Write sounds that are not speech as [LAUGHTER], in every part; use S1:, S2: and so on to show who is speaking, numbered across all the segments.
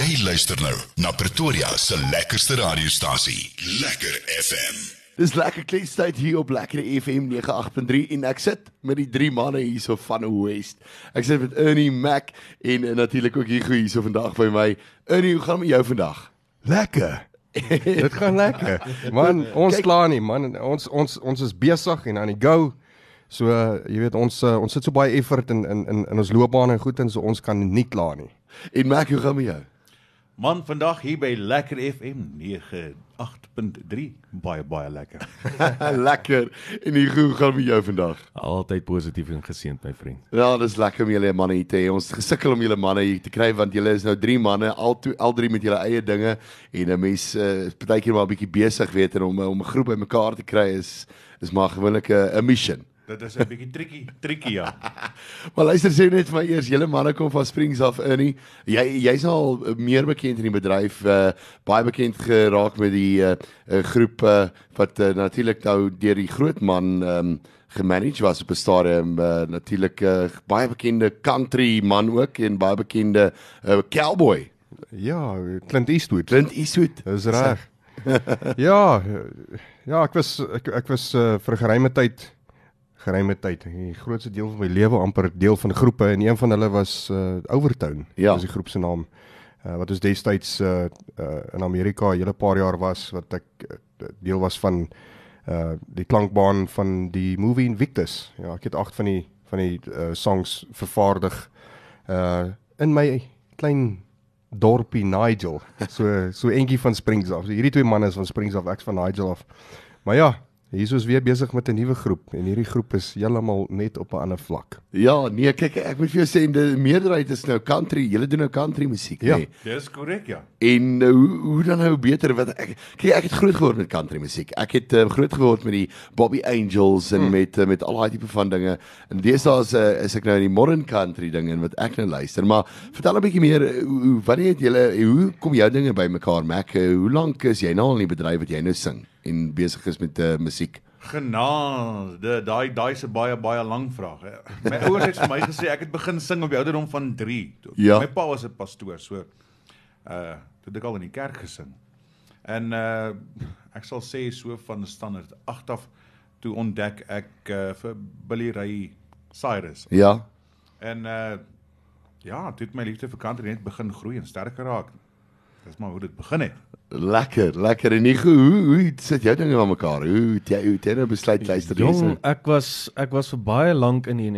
S1: Jy luister nou na Pretoria se lekkerste radiostasie, Lekker FM.
S2: Dis lekker kletstyd hier op Lekker FM 98.3 en ek sit met die drie manne hierso van West. Ek sit met Ernie Mac en, en natuurlik ook hier hierso vandag by my. Ernie, hoe gaan dit met jou vandag?
S3: Lekker. [LAUGHS] Dit gaan lekker. Man, ons klaar nie, man. Ons ons ons is besig en aan die go. So uh, jy weet ons uh, ons sit so baie effort in in in, in ons loopbaan en goed en so ons kan nie klaar nie.
S2: En Mac, hoe gaan dit met jou?
S4: Man, vandag hier by Lekker FM 98.3. Baie baie lekker. [LAUGHS]
S2: lekker. En hier, hoe gaan met jou vandag?
S5: Altyd positief en geseënd my vriend.
S2: Ja, dis lekker om julle manne hier te hê. Ons gesukkel om julle manne hier te kry want julle is nou drie manne, al twee, al drie met julle eie dinge en 'n mens uh, is partykeer maar 'n bietjie besig weet en om om 'n groep bymekaar te kry is is maar gewoonlik 'n 'n mission.
S4: Dit is 'n bietjie tricky, tricky ja. [LAUGHS]
S2: Maar luister sê net vir my eers, julle manne kom van Springs af in. Jy jy's al meer bekend in die bedryf, uh, baie bekend geraak met die uh, uh, groep uh, wat uh, natuurlik nou deur die groot man um, gemanage was op 'n stadium uh, natuurlik uh, baie bekende country man ook en baie bekende uh, cowboy.
S3: Ja, Clint Eastwood.
S2: Clint Eastwood.
S3: Dis reg. [LAUGHS] ja, ja, ek was ek ek was uh, vir 'n geruime tyd geruime tyd. Die grootste deel van my lewe amper deel van groepe en een van hulle was uh, Overtone.
S2: Ja.
S3: Dis die groep se naam. Uh, wat ons destyds uh, uh, in Amerika 'n hele paar jaar was wat ek uh, deel was van uh die klankbaan van die movie Invictus. Ja, ek het agt van die van die uh, songs vervaardig uh in my klein dorpie Nigel. So so entjie van Springs af. So hierdie twee manne is van Springs af, ek's van Nigel af. Maar ja, hier is weer besig met 'n nuwe groep en hierdie groep is heeltemal net op 'n ander vlak.
S2: Ja, nee, kyk ek moet vir jou sê die meerderheid is nou country. Julle doen nou country musiek,
S3: Ja.
S2: nee.
S4: Dis korrek ja.
S2: En hoe hoe dan nou beter wat ek kyk ek het groot geword met country musiek. Ek het uh, groot geword met die Bobby Angels en hmm. met uh, met al daai tipe van dinge. En deesdae is uh, is ek nou in die modern country dinge en wat ek nou luister. Maar vertel 'n bietjie meer uh, hoe wanneer het julle hoe kom jou dinge bymekaar Mac? Hoe lank is jy nou al in die bedryf wat jy nou sing en besig is met uh, musiek?
S4: Genade, daai daai 'n baie baie lang vraag. My ouers het vir my gesê ek het begin sing op die ouderdom van 3.
S2: Ja.
S4: My pa was 'n pastoor, so uh toe het ek al in die kerk gesing. En uh ek sal sê so van standaard 8 af toe ontdek ek uh vir Billy Ray Cyrus.
S2: Ja.
S4: En uh ja, het my liefde vir country net begin groei en sterker raak. Dis maar hoe dit begin het.
S2: Lekker, lekker. En nie hoe hoe, sit jou dinge aan mekaar? Hoe het jy hoe het jy nou besluit luister
S5: Jong,
S2: dis?
S5: ek was ek was vir baie lank in die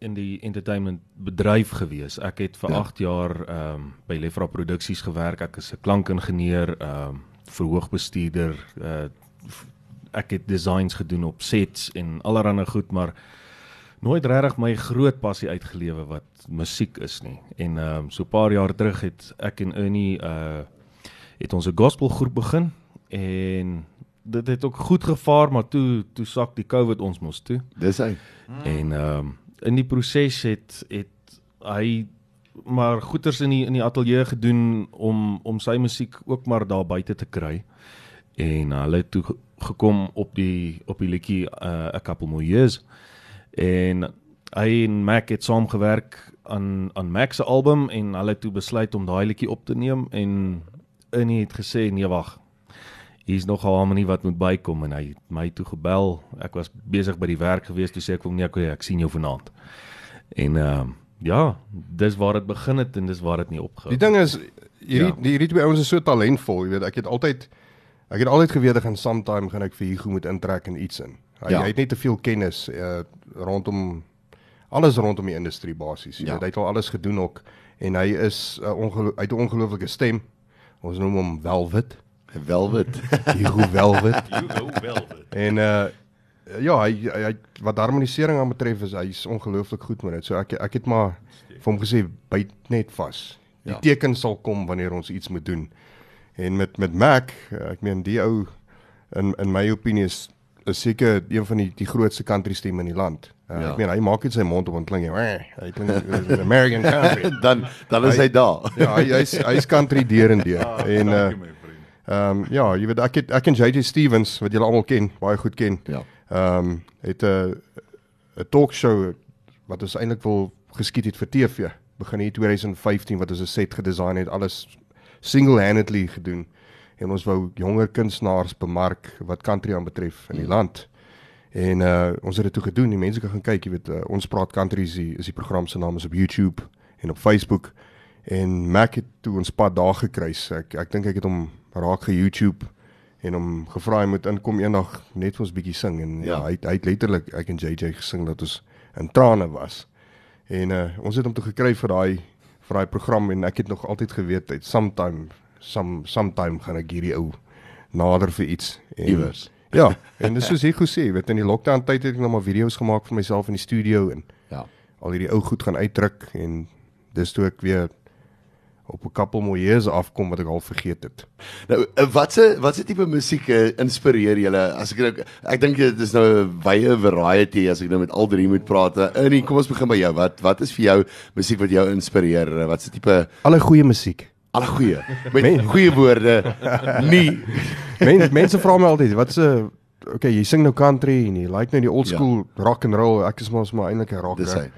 S5: in die entertainment bedryf gewees. Ek het vir
S2: Ja.
S5: 8 jaar ehm um, by Lefra Produksies gewerk. Ek is 'n klankingenieur, ehm um, verhoogbestuurder. Uh, ek het designs gedoen op sets en allerlei goed, maar nooit regtig my groot passie uitgelewe wat musiek is nie. En ehm um, so 'n paar jaar terug het ek en Ernie uh het ons 'n gospelgroep begin en dit het ook goed gevaar, maar toe toe sak die COVID ons mos toe.
S2: Dis hy.
S5: En ehm um, in die proses het het hy maar goeters in die in die ateljee gedoen om om sy musiek ook maar daar buite te kry. En hulle het toe ge- gekom op die op die liedjie uh, A Couple More Years. En hy en Mac het saamgewerk aan aan Mac se album en hulle het toe besluit om daai liedjie op te neem en Ernie het gesê nee wag. Hier's nog 'n harmonie wat moet bykom en hy het my toe gebel. Ek was besig by die werk gewees toe sê ek hom nee, okay, ek sien jou vanaand. En ehm uh, ja, dis waar dit begin het en dis waar dit nie opgehou.
S3: Die ding is hierdie
S5: Ja.
S3: die hierdie twee ouens is so talentvol, jy weet, ek het altyd ek het altyd geweet ek gaan sometime gaan ek vir Hugo moet intrek in iets in. Hy,
S2: Ja.
S3: hy het net te veel kennis uh, rondom alles rondom die industrie basies. Jy
S2: Ja.
S3: weet, hy het al alles gedoen ook en hy is uh, ongelo hy het 'n ongelooflike stem. Ons noem hom Velvet. [LAUGHS]
S2: Velvet.
S3: Hugo Velvet.
S4: You go velvet.
S3: En uh ja, hy, hy, hy wat harmonisering aan betref is hy's ongelooflik goed met dit. So ek ek het maar vir hom gesê byt net vas. Die
S2: Ja.
S3: teken sal kom wanneer ons iets moet doen. En met met Mac, uh, ek meen die ou in in my opinie is is seker een van die die grootste country stemme in die land. Uh,
S2: Ja.
S3: Ek meen hy maak net sy mond op en klink hy hy klink is American [LAUGHS] country.
S2: dan dan is hy,
S3: Hy-
S2: daar.
S3: ja, hy hy's hy's country deur en deur. En uh. Ehm um, ja, jy weet ek het, ek en JJ Stevens wat julle almal ken, baie goed ken.
S2: Ja.
S3: Ehm um, het 'n 'n talkshow wat ons eintlik wil geskied het vir TV begin hier 2015 wat ons 'n set gedesign het, alles single-handedly gedoen en ons wou jonger kunstenaars bemark wat country aanbetref in die
S2: Mm.
S3: land. En uh ons het dit toe gedoen. Die mense kan gaan kyk, jy weet, uh, ons praat country is die, is die program se naam is op YouTube en op Facebook. En Mac het toe ons pad daar gekruis. Ek ek dink ek het hom raak ge YouTube en hom gevra hy moet inkom eendag net vir ons bietjie sing en ja,
S2: Ja.
S3: hy hy het letterlik ek en JJ gesing dat ons in trane was. En uh ons het hom toe gekry vir daai vir daai program en ek het nog altyd geweet hy sometime some sometime gaan ek hierdie ou nader vir iets
S2: Iewers.
S3: Ja, en dis soos hy gesê, jy weet in die lockdown tyd het ek nog maar video's gemaak vir myself in die studio en
S2: Ja.
S3: al hierdie ou goed gaan uitdruk en dis toe ek weer op 'n couple miljoene afkom wat ek al vergeet het.
S2: Nou eh, watse watse tipe musiek uh, inspireer julle? As ek nou ek dink dit is nou 'n wye variety as ek nou met al drie moet praat. Ernie, kom ons begin by jou. Wat wat is vir jou musiek wat jou inspireer? Eh, Watse tipe
S3: Alle goeie musiek.
S2: Alle goeie [LAUGHS] met goeie woorde [LAUGHS] nie
S3: Men, mense vra my altyd, wat se okay, jy sing nou country en jy like nou die old school ja. rock and roll. Ek is mos maar eintlik 'n rocker.
S2: dis hy.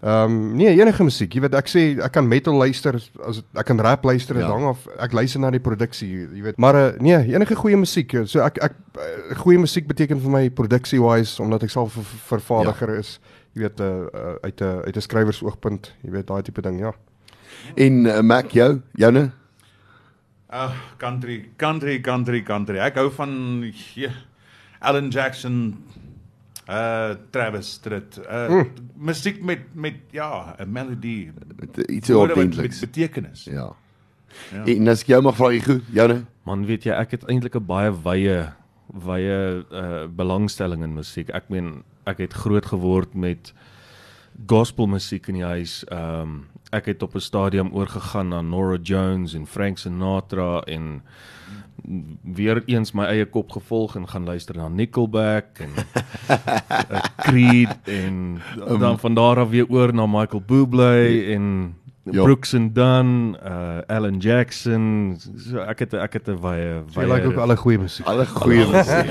S3: Ehm um, nee, enige musiek. Jy weet ek sê ek kan metal luister as ek kan rap luister,
S2: Ja.
S3: hang af ek luister na die produksie, jy weet. Maar uh, nee, enige goeie musiek. So ek ek uh, goeie musiek beteken vir my produksie wise omdat ek self 'n ver- vervaardiger ja. is. Jy weet uh, uh, uit 'n uit 'n skrywersoogpunt, jy weet daai tipe ding, ja.
S2: En uh, Mac jou, joune?
S4: Ag, country, country, country, country. Ek hou van yeah, Alan Jackson, uh Travis Tritt. Uh mm. musiek met met ja, 'n melodie.
S2: Met eh, iets ordentliks.
S4: Met betekenis.
S2: Ja.
S4: Ja.
S2: En as ek jou mag vra, goed, joune?
S5: Man, weet jy, ek het eintlik 'n baie wye wye uh belangstelling in musiek. Ek meen, ek het groot geword met gospelmusiek in die huis. Ehm um, ek het op 'n stadium oorgegaan na Nora Jones en Frank Sinatra en weer eens my eie kop gevolg en gaan luister na Nickelback en uh, [LAUGHS] Creed en dan van daar af weer oor na Michael Bublé en
S2: Ja.
S5: Brooks and Dunn, uh Alan Jackson. So ek het ek het 'n baie
S3: So, jy like ook alle goeie musiek.
S2: Alle goeie musiek.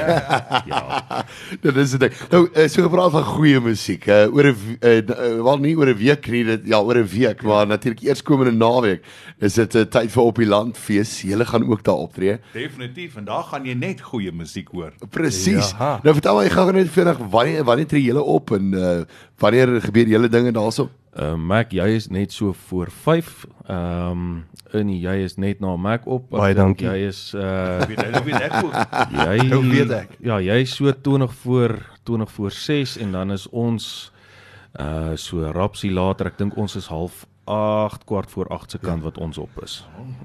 S5: ja. [LAUGHS]
S2: Dit is dit. Nou, uh, so gepraat van goeie musiek. Uh, oor 'n uh, uh, wel nie oor 'n week nie, dit ja, oor 'n week, maar natuurlik eers komende naweek is dit 'n uh, tyd vir op die land fees. Julle gaan ook daar optree.
S4: Definitief en daar gaan jy net goeie musiek hoor.
S2: Presies.
S3: Ja.
S2: Nou vertel my gou net vinnig wanneer wanneer tree julle op en uh, wanneer gebeur julle dinge daarso?
S5: Uh Mac, jy is net so voor 5. Ehm um, en jy is net na Mac op. Ek
S3: Baie
S5: dink
S3: dankie.
S5: Jy is uh
S4: Weet jy, weet ek ook.
S5: jy
S3: Nou weet ek.
S5: Ja, jy is so 20 voor 20 voor 6 en dan is ons uh so rapsie later. Ek dink ons is half 8 kwart voor 8 se kant wat ons op is.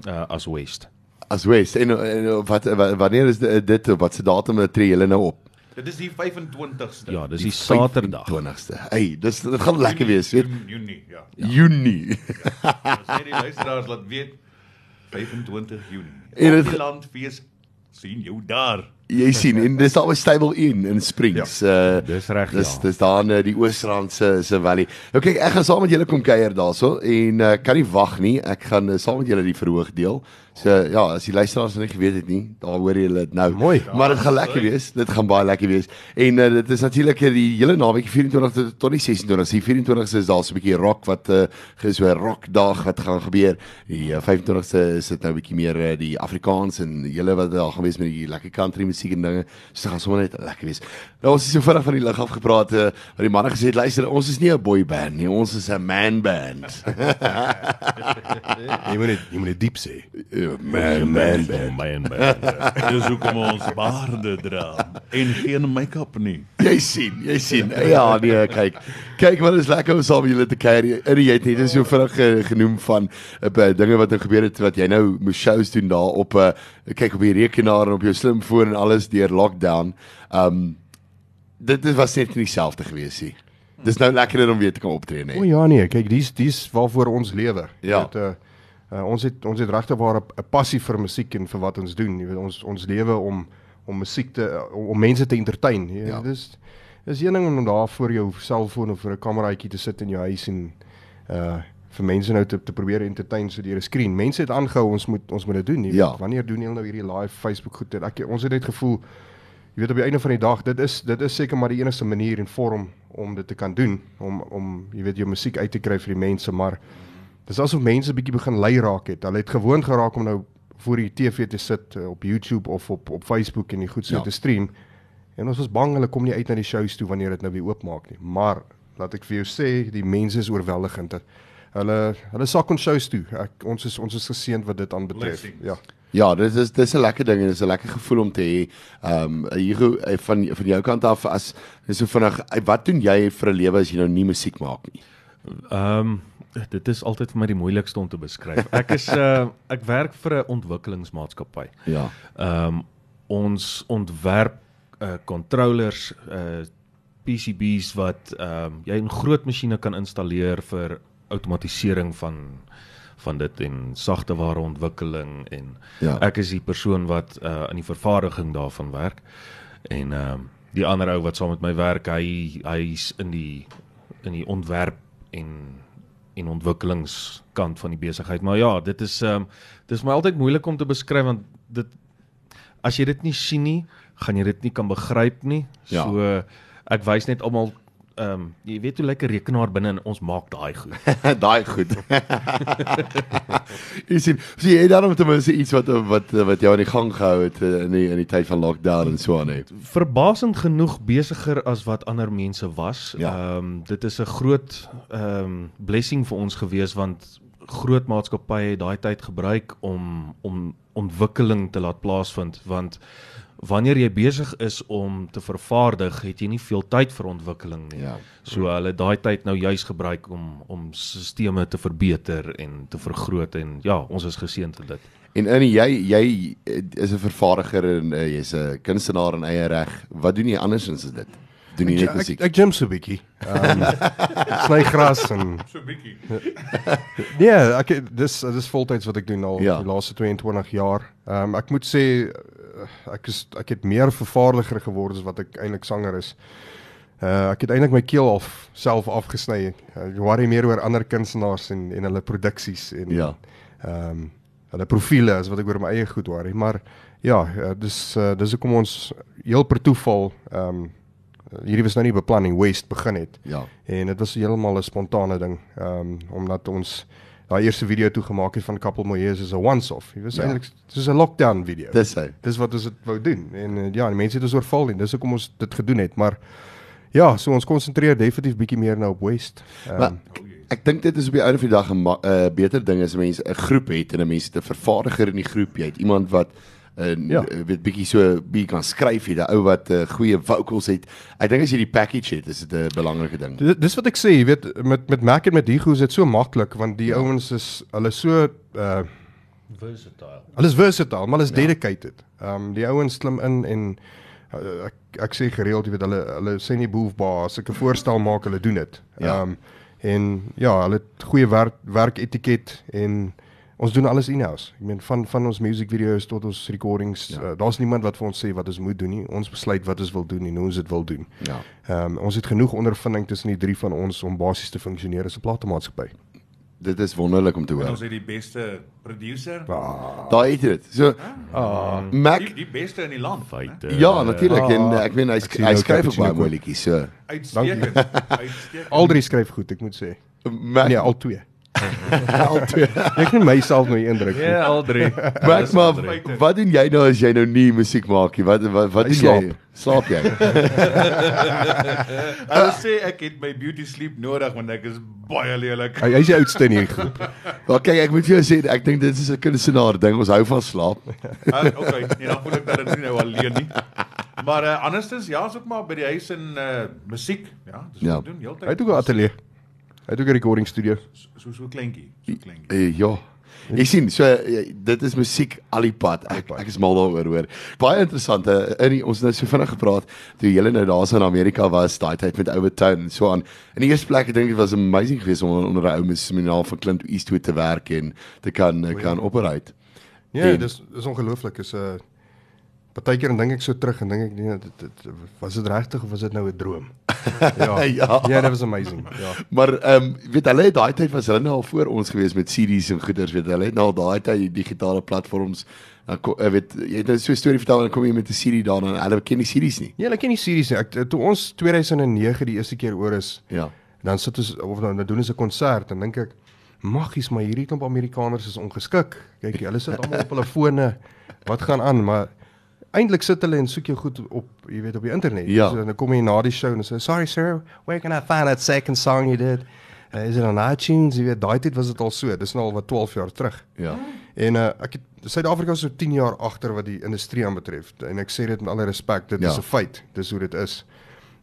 S5: Uh as West.
S2: As West en, en wat wa- wanneer is dit, dit wat se datum tree julle nou op?
S4: Dit is die 25ste.
S5: Ja, dis die Saterdag.
S2: 20ste. Hey, dis dit gaan lekker wees, weet.
S4: Junie, Junie, ja.
S2: Junie.
S4: Ons sê die luisteraars laat weet 25 Junie.
S2: En dit-
S4: dit land fees sien jou daar.
S2: Jy sien en dis daar by Stable Inn in Springs. Ja, uh
S5: Dis reg,
S2: Dis
S5: ja.
S2: dis daar in uh, die Oosrand se se valley. Nou kyk, ek gaan saam met julle kom kuier daarso en uh, kan nie wag nie. Ek gaan uh, saam met julle die verhoog deel. So ja, as die luisteraars nog nie geweet het nie, daar hoor julle dit nou.
S3: Mooi.
S2: Maar dit gaan lekker wees. Dit gaan baie lekker wees. En uh, dit is natuurlik uh, die hele naweek 24 tot tot die 26. Die 24ste is daar so 'n bietjie rock wat uh, is so 'n rockdag wat gaan gebeur. Die uh, 25ste is dit nou 'n bietjie meer uh, die Afrikaans en julle wat daar gaan wees met die lekker country musiek en dinge. So dit gaan sommer net lekker wees. Nou ons is so vinnig van die lig af gepraat uh, wat die manne gesê het, luister, ons is nie 'n boy band nie, ons is 'n man band. [LAUGHS]
S3: Jy moet dit jy moet dit diep sê.
S2: Man man band.
S5: Man, man.
S4: Dis hoekom ons baarde dra en geen make-up nie.
S2: Jy sien, jy sien. [LAUGHS] Ja, nee, kyk. Kyk, maar dit is lekker om saam julle te kuier. En jy het net so vinnig uh, genoem van uh, dinge wat nou gebeur het wat jy nou moes shows doen daar op 'n uh, kyk op die rekenaar en op jou slimfoon en alles deur lockdown. Um dit dit was net nie dieselfde gewees nie. Dis nou lekkerder om weer te kan optree,
S3: O
S2: nee.
S3: ja nee, kyk dis dis waarvoor ons lewe.
S2: Ja.
S3: weet, uh, uh, ons het ons het regtig waar 'n passie vir musiek en vir wat ons doen. Jy weet ons ons lewe om om musiek te om, om mense te entertain. Jy,
S2: Ja.
S3: ja. Dis dis een ding om daar voor jou selfoon of voor 'n kameraatjie te sit in jou huis en uh vir mense nou te te probeer entertain so deur 'n skerm. Mense het aangehou ons moet ons moet dit doen. Jy
S2: Ja.
S3: weet, wanneer doen julle nou hierdie live Facebook goed? Ek ons het net gevoel Jy weet op die einde van die dag, dit is dit is seker maar die enigste manier en vorm om dit te kan doen om om jy weet jou musiek uit te kry vir die mense, maar dis asof mense bietjie begin lei raak het. Hulle het gewoond geraak om nou voor die TV te sit uh, op YouTube of op op Facebook en die goed so
S2: Ja.
S3: te stream. En ons was bang hulle kom nie uit na die shows toe wanneer dit nou weer oopmaak nie. Maar laat ek vir jou sê, die mense is oorweldigend. Hulle hulle sak ons shows toe. Ek, ons is ons is geseënd wat dit aanbetref. Ja.
S2: Ja, dit is dis 'n lekker ding en dit is 'n lekker gevoel om te hê. Ehm um, Hugo eh, van van jou kant af as dis so vinnig eh, wat doen jy vir 'n lewe as jy nou nie musiek maak nie?
S5: Ehm um, dit is altyd vir my die moeilikste om te beskryf. Ek is uh ek werk vir 'n ontwikkelingsmaatskappy.
S2: Ja.
S5: Ehm um, ons ontwerp uh controllers uh PCB's wat ehm um, jy in groot masjiene kan installeer vir outomatisering van van dit en sagteware ontwikkeling en
S2: Ja.
S5: ek is die persoon wat uh aan die vervaardiging daarvan werk. En ehm um, die ander ou wat saam met my werk, hy hy's in die in die ontwerp en en ontwikkelingskant van die besigheid. Maar ja, dit is ehm um, dit is my altyd moeilik om te beskryf want dit as jy dit nie sien nie, gaan jy dit nie kan begryp nie.
S2: Ja.
S5: So ek wys net almal ehm um, jy weet hoe 'n rekenaar binne en ons maak daai goed. [LAUGHS]
S2: Daai goed. [LAUGHS] jy sien, so jy het daarom ten minste iets wat wat wat jou aan die gang gehou het eh, in die in die tyd van lockdown en so aan het.
S5: verbasend genoeg besigger as wat ander mense was.
S2: Ja.
S5: Ehm dit is 'n groot ehm um, blessing vir ons gewees want groot maatskappye het daai tyd gebruik om om ontwikkeling te laat plaasvind want wanneer jy besig is om te vervaardig, het jy nie veel tyd vir ontwikkeling nie.
S2: Ja.
S5: So hulle het daai tyd nou juis gebruik om om stelsels te verbeter en te vergroot en ja, ons is geseënd in dit.
S2: En in jy jy is 'n vervaardiger en uh, jy's 'n kunstenaar in eie reg. Wat doen jy andersins as dit? Doen jy net
S3: Ek
S2: musiek?
S3: ek gym so bietjie. Ehm [LAUGHS] sny gras en
S4: So bietjie. [LAUGHS]
S3: Nee, ek dis dis voltyds wat ek doen al
S2: Ja.
S3: ja. die laaste 22 jaar. Ehm um, ek moet sê eh, ek is ek het meer vervaardiger geword as wat ek eintlik sanger is. Uh ek het eintlik my keel af self afgesny. Ek worry meer oor ander kunstenaars en en hulle produksies en
S2: Ja.
S3: ehm um, hulle profile as wat ek oor my eie goed worry, maar ja, uh, dis uh, dis hoekom ons heel per toeval ehm um, hierdie was nou nie beplanning West begin het.
S2: Ja.
S3: En dit was heeltemal 'n spontane ding. Ehm um, omdat ons daai eerste video toe gemaak het van Couple Moyes is 'n once off. Dit was
S2: Ja.
S3: eintlik dis 'n lockdown video.
S2: Dis hy.
S3: dis wat ons dit wou doen. En uh, ja, die mense het ons oorval en dis hoekom ons dit gedoen het, maar ja, so ons konsentreer definitief bietjie meer nou op West. Ehm
S2: Maar ek dink dit is op die einde van die dag 'n 'n beter ding as mense 'n groep het en mense 'n vervaardiger in die groep. Jy het iemand wat en ja.
S3: Ja.
S2: weet bietjie so bietjie kan skryf het, 'n ou wat uh, goeie vocals het. Ek dink as jy die package het, is dit 'n belangrike ding.
S3: Dis dis wat ek sê, jy weet met met Mac en met Digo is dit so maklik want die ja. ouens is hulle so uh
S5: Versatile.
S3: Hulle is versatile, maar hulle is ja. dedicated. Ehm um, die ouens klim in en uh, ek ek sê gereeld, jy weet hulle hulle sê nie boefbaar as ek 'n voorstel maak, hulle doen dit. Ehm
S2: Ja.
S3: um, en ja, hulle het goeie werk werketiket en ons doen alles in-house. Ek meen van van ons music videos tot ons recordings, ja. uh, daar's niemand wat vir ons sê wat ons moet doen nie. Ons besluit wat ons wil doen en hoe ons dit wil doen.
S2: Ja.
S3: Ehm um, ons het genoeg ondervinding tussen die drie van ons om basies te funksioneer as 'n platemaatskappy.
S2: Dit is wonderlik om te
S4: En
S2: hoor.
S4: ons het die beste producer.
S2: Daai het dit. So
S3: Ah,
S2: Mac
S4: Die, die beste in die land.
S5: Feite.
S2: Ja, natuurlik en
S3: Ah,
S2: uh, ek meen hy
S3: ek
S2: hy skryf ook baie mooi liedjies. So
S4: Uitstekend. Uitstekend.
S3: al drie skryf goed, ek moet sê.
S2: Mac
S3: Nee, al twee.
S2: Al twee. [LAUGHS]
S3: Ek kan myself nou indruk. nie.
S5: Ja, al drie.
S2: Mac [LAUGHS] maar
S4: feite.
S2: wat doen jy nou as jy nou nie musiek maak nie? Wat wat wat doen jy? Slaap jy? [LAUGHS]
S4: Hulle sê ek het my beauty sleep nodig want ek is baie lelik.
S3: Hy hy's die oudste in hierdie groep.
S2: Wel kyk, ek moet vir jou sê ek dink dit is 'n kunstenaar ding. Ons hou van slaap.
S4: Uh, okay, nee, dan voel ek dit nie nou alleen nie. Maar uh, andersins ja, is ook maar by die huis in uh musiek, ja, dis
S2: Ja.
S4: wat doen heeltyd.
S3: Hy het ook 'n ateljee. Hy het ook 'n recording studio.
S4: so so kleintjie, so kleintjie.
S2: Uh, ja. Ek sien so uh, dit is musiek al die pad. Ek ek is mal daaroor hoor. Baie interessant. In die, ons het nou so vinnig gepraat toe jy nou daar in Amerika was, daai tyd met Overtown en so aan. In die eerste plek ek dink dit was amazing geweest om onder 'n ou missionaal van Clint Eastwood te werk en te kan uh, kan operate.
S3: Ja,
S2: En-
S3: dis dis ongelooflik. Is 'n uh, Partykeer dan dink ek so terug en dink ek nee, dit, dit was dit regtig of was dit nou 'n droom? Ja. [LAUGHS]
S2: Ja.
S3: Ja, dit was amazing. Ja.
S2: Maar ehm um, weet hulle het daai tyd was hulle nou al voor ons gewees met CD's en goeders weet hulle het nou al daai tyd die digitale platforms dan kom uh, weet jy het nou so 'n storie vertel en dan kom jy met 'n CD daarna en hulle ken die CD's nie.
S3: Ja, ek ken die series nie. Ek toe ons 2009 die eerste keer oor is,
S2: Ja.
S3: dan sit ons of dan, dan doen ons 'n konsert en dink ek maggies, maar hierdie klomp Amerikaners is ongeskik. Kyk, hulle sit almal op hulle fone. Wat gaan aan? Maar eintlik sit hulle en soek jou goed op, jy weet, op die internet.
S2: Ja.
S3: So, dan kom jy na die show en sê, "Sorry sir, where can I find that second song you did?" Uh, is it on iTunes? Jy weet, daai tyd was dit al so. Dis nou al wat 12 jaar terug.
S2: Ja.
S3: En uh, ek het Suid-Afrika is so 10 jaar agter wat die industrie aanbetref en ek sê dit met alle respek, dit
S2: Ja.
S3: is 'n feit. Dis hoe dit is.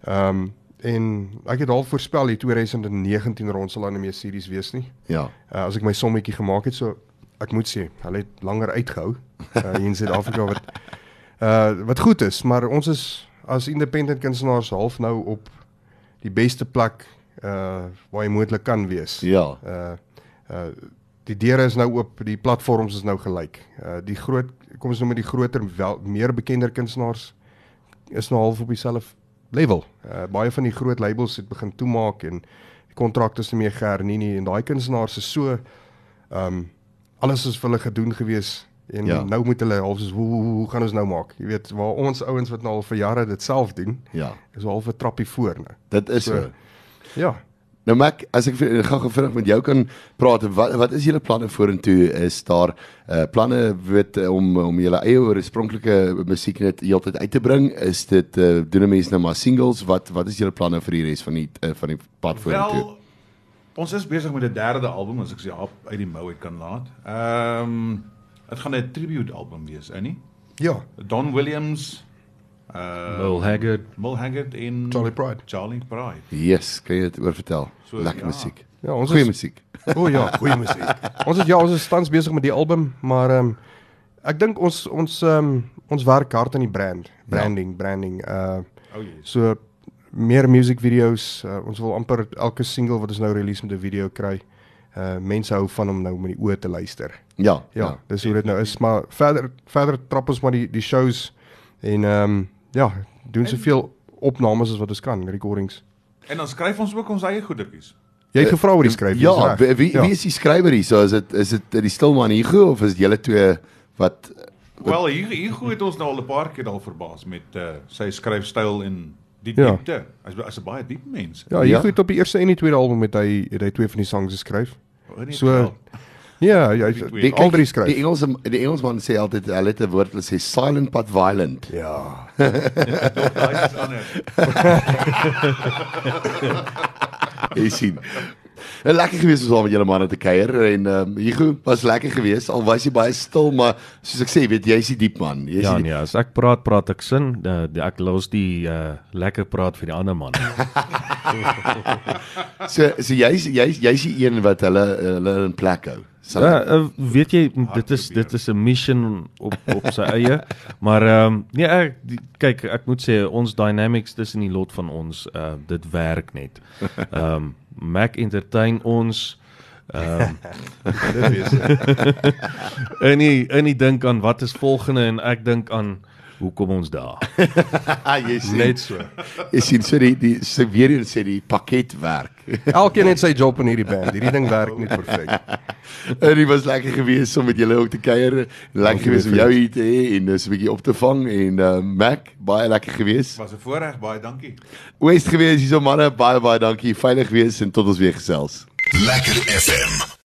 S3: Ehm um, en ek het al voorspel die 2019 rond sal nie meer series wees nie.
S2: Ja.
S3: Uh, as ek my sommetjie gemaak het, so ek moet sê, hulle het langer uitgehou uh, hier in Suid-Afrika wat uh wat goed is, maar ons is as independent kunstenaars half nou op die beste plek uh waar jy moontlik kan wees.
S2: Ja.
S3: Uh uh die deure is nou oop, die platforms is nou gelyk. Uh die groot kom ons noem dit die groter wel meer bekender kunstenaars is nou half op dieselfde level. Uh baie van die groot labels het begin toemaak en die kontrakte is nie meer gehernie nie en daai kunstenaars is so um alles is vir hulle gedoen gewees en
S2: Ja.
S3: nou moet hulle half soos hoe, hoe hoe gaan ons nou maak? Jy weet waar ons ouens wat nou al vir jare dit self doen,
S2: Ja.
S3: is half 'n trappie voor nou.
S2: Dit is so.
S3: So. Ja.
S2: Nou Mac, as ek vir- gou vinnig met jou kan praat, wat wat is julle planne vorentoe? Is daar uh planne weet om om julle eie oorspronklike musiek net heeltyd uit te bring? Is dit uh doen mense nou maar singles? Wat wat is julle planne vir die res van die uh, van die pad vorentoe?
S4: Wel, ons is besig met 'n derde album as ek se uit die mou uit kan laat. Ehm dit gaan 'n tribute album wees, is nie?
S3: Ja.
S4: Don Williams, uh
S5: Will Haggard.
S4: Mul Haggard en
S3: Charlie Pride.
S4: Charlie Pride.
S2: Yes, kan jy dit oor vertel?
S4: So,
S2: Lekker
S4: ja.
S2: musiek.
S3: Ja, ons
S2: Goeie
S3: is
S2: musiek.
S3: O oh, ja, [LAUGHS] goeie musiek. ons is ja, ons is tans besig met die album, maar ehm um, ek dink ons ons ehm um, ons werk hard aan die brand, branding, ja. branding. Uh
S4: Oh jee.
S3: so meer music video's. Uh, ons wil amper elke single wat ons nou release met 'n video kry. Uh mense hou van om nou met die oë te luister.
S2: Ja,
S3: Ja,
S2: ja.
S3: ja. dis hoe dit nou is, maar verder verder trap ons maar die die shows en ehm um, ja, doen soveel opnames as wat ons kan, recordings.
S4: En dan skryf ons ook ons eie goedertjies.
S3: Jy het gevra oor die skryf,
S2: Ja,
S3: dis reg.
S2: wie wie, wie is die skrywer hier? So is dit is dit die stilman Hugo of is dit julle twee wat
S4: Wel, hier hier goed het ons nou al 'n paar keer al verbaas met uh, sy skryfstyl en die
S3: Ja.
S4: diepte. Hy's hy's 'n baie diep mens.
S3: Ja, jy
S2: Ja.
S3: ja. goed op die eerste en die tweede album het hy het hy twee van die songs geskryf. So ja,
S4: Die twee.
S3: die al drie skryf.
S2: Die Engels die Engelsman sê altyd hulle het 'n woord hulle sê silent but violent.
S3: ja.
S4: Daai is ander.
S2: Jy sien. En lekker gewees om saam met julle manne te kuier en ehm um, Hugo was lekker geweest al was hy baie stil maar soos ek sê weet jy is die diep man. Jy is
S5: Ja
S2: die,
S5: nee, as ek praat, praat ek sin. Uh, ek los die uh, lekker praat vir die ander man. [LAUGHS] [LAUGHS]
S2: so so jy's jy's jy's die een wat hulle hulle in plek hou.
S5: Ja, uh, weet jy dit is dit is 'n mission op op sy eie. Maar ehm um, nee, ek die, kyk, ek moet sê ons dynamics tussen die lot van ons uh dit werk net. [LAUGHS] Ehm um, Mac entertain ons ehm um, [LAUGHS]
S3: Dit wees.
S5: en nie en nie dink aan wat is volgende en ek dink aan hoe kom ons daar. [LAUGHS]
S2: jy sien
S3: Net so.
S2: jy sien so die die so weer eens sê die pakket werk. [LAUGHS]
S3: Elkeen het sy job in hierdie band. Hierdie ding werk net perfek. [LAUGHS]
S2: en dit was lekker geweest om met julle ook te kuier. Lekker geweest om jou hier te hê en dis 'n bietjie op te vang en uh, Mac baie lekker geweest.
S4: Was 'n voorreg, baie dankie.
S2: Oest geweest hierso manne baie baie dankie. Veilig wees en tot ons weer gesels.
S1: Lekker FM.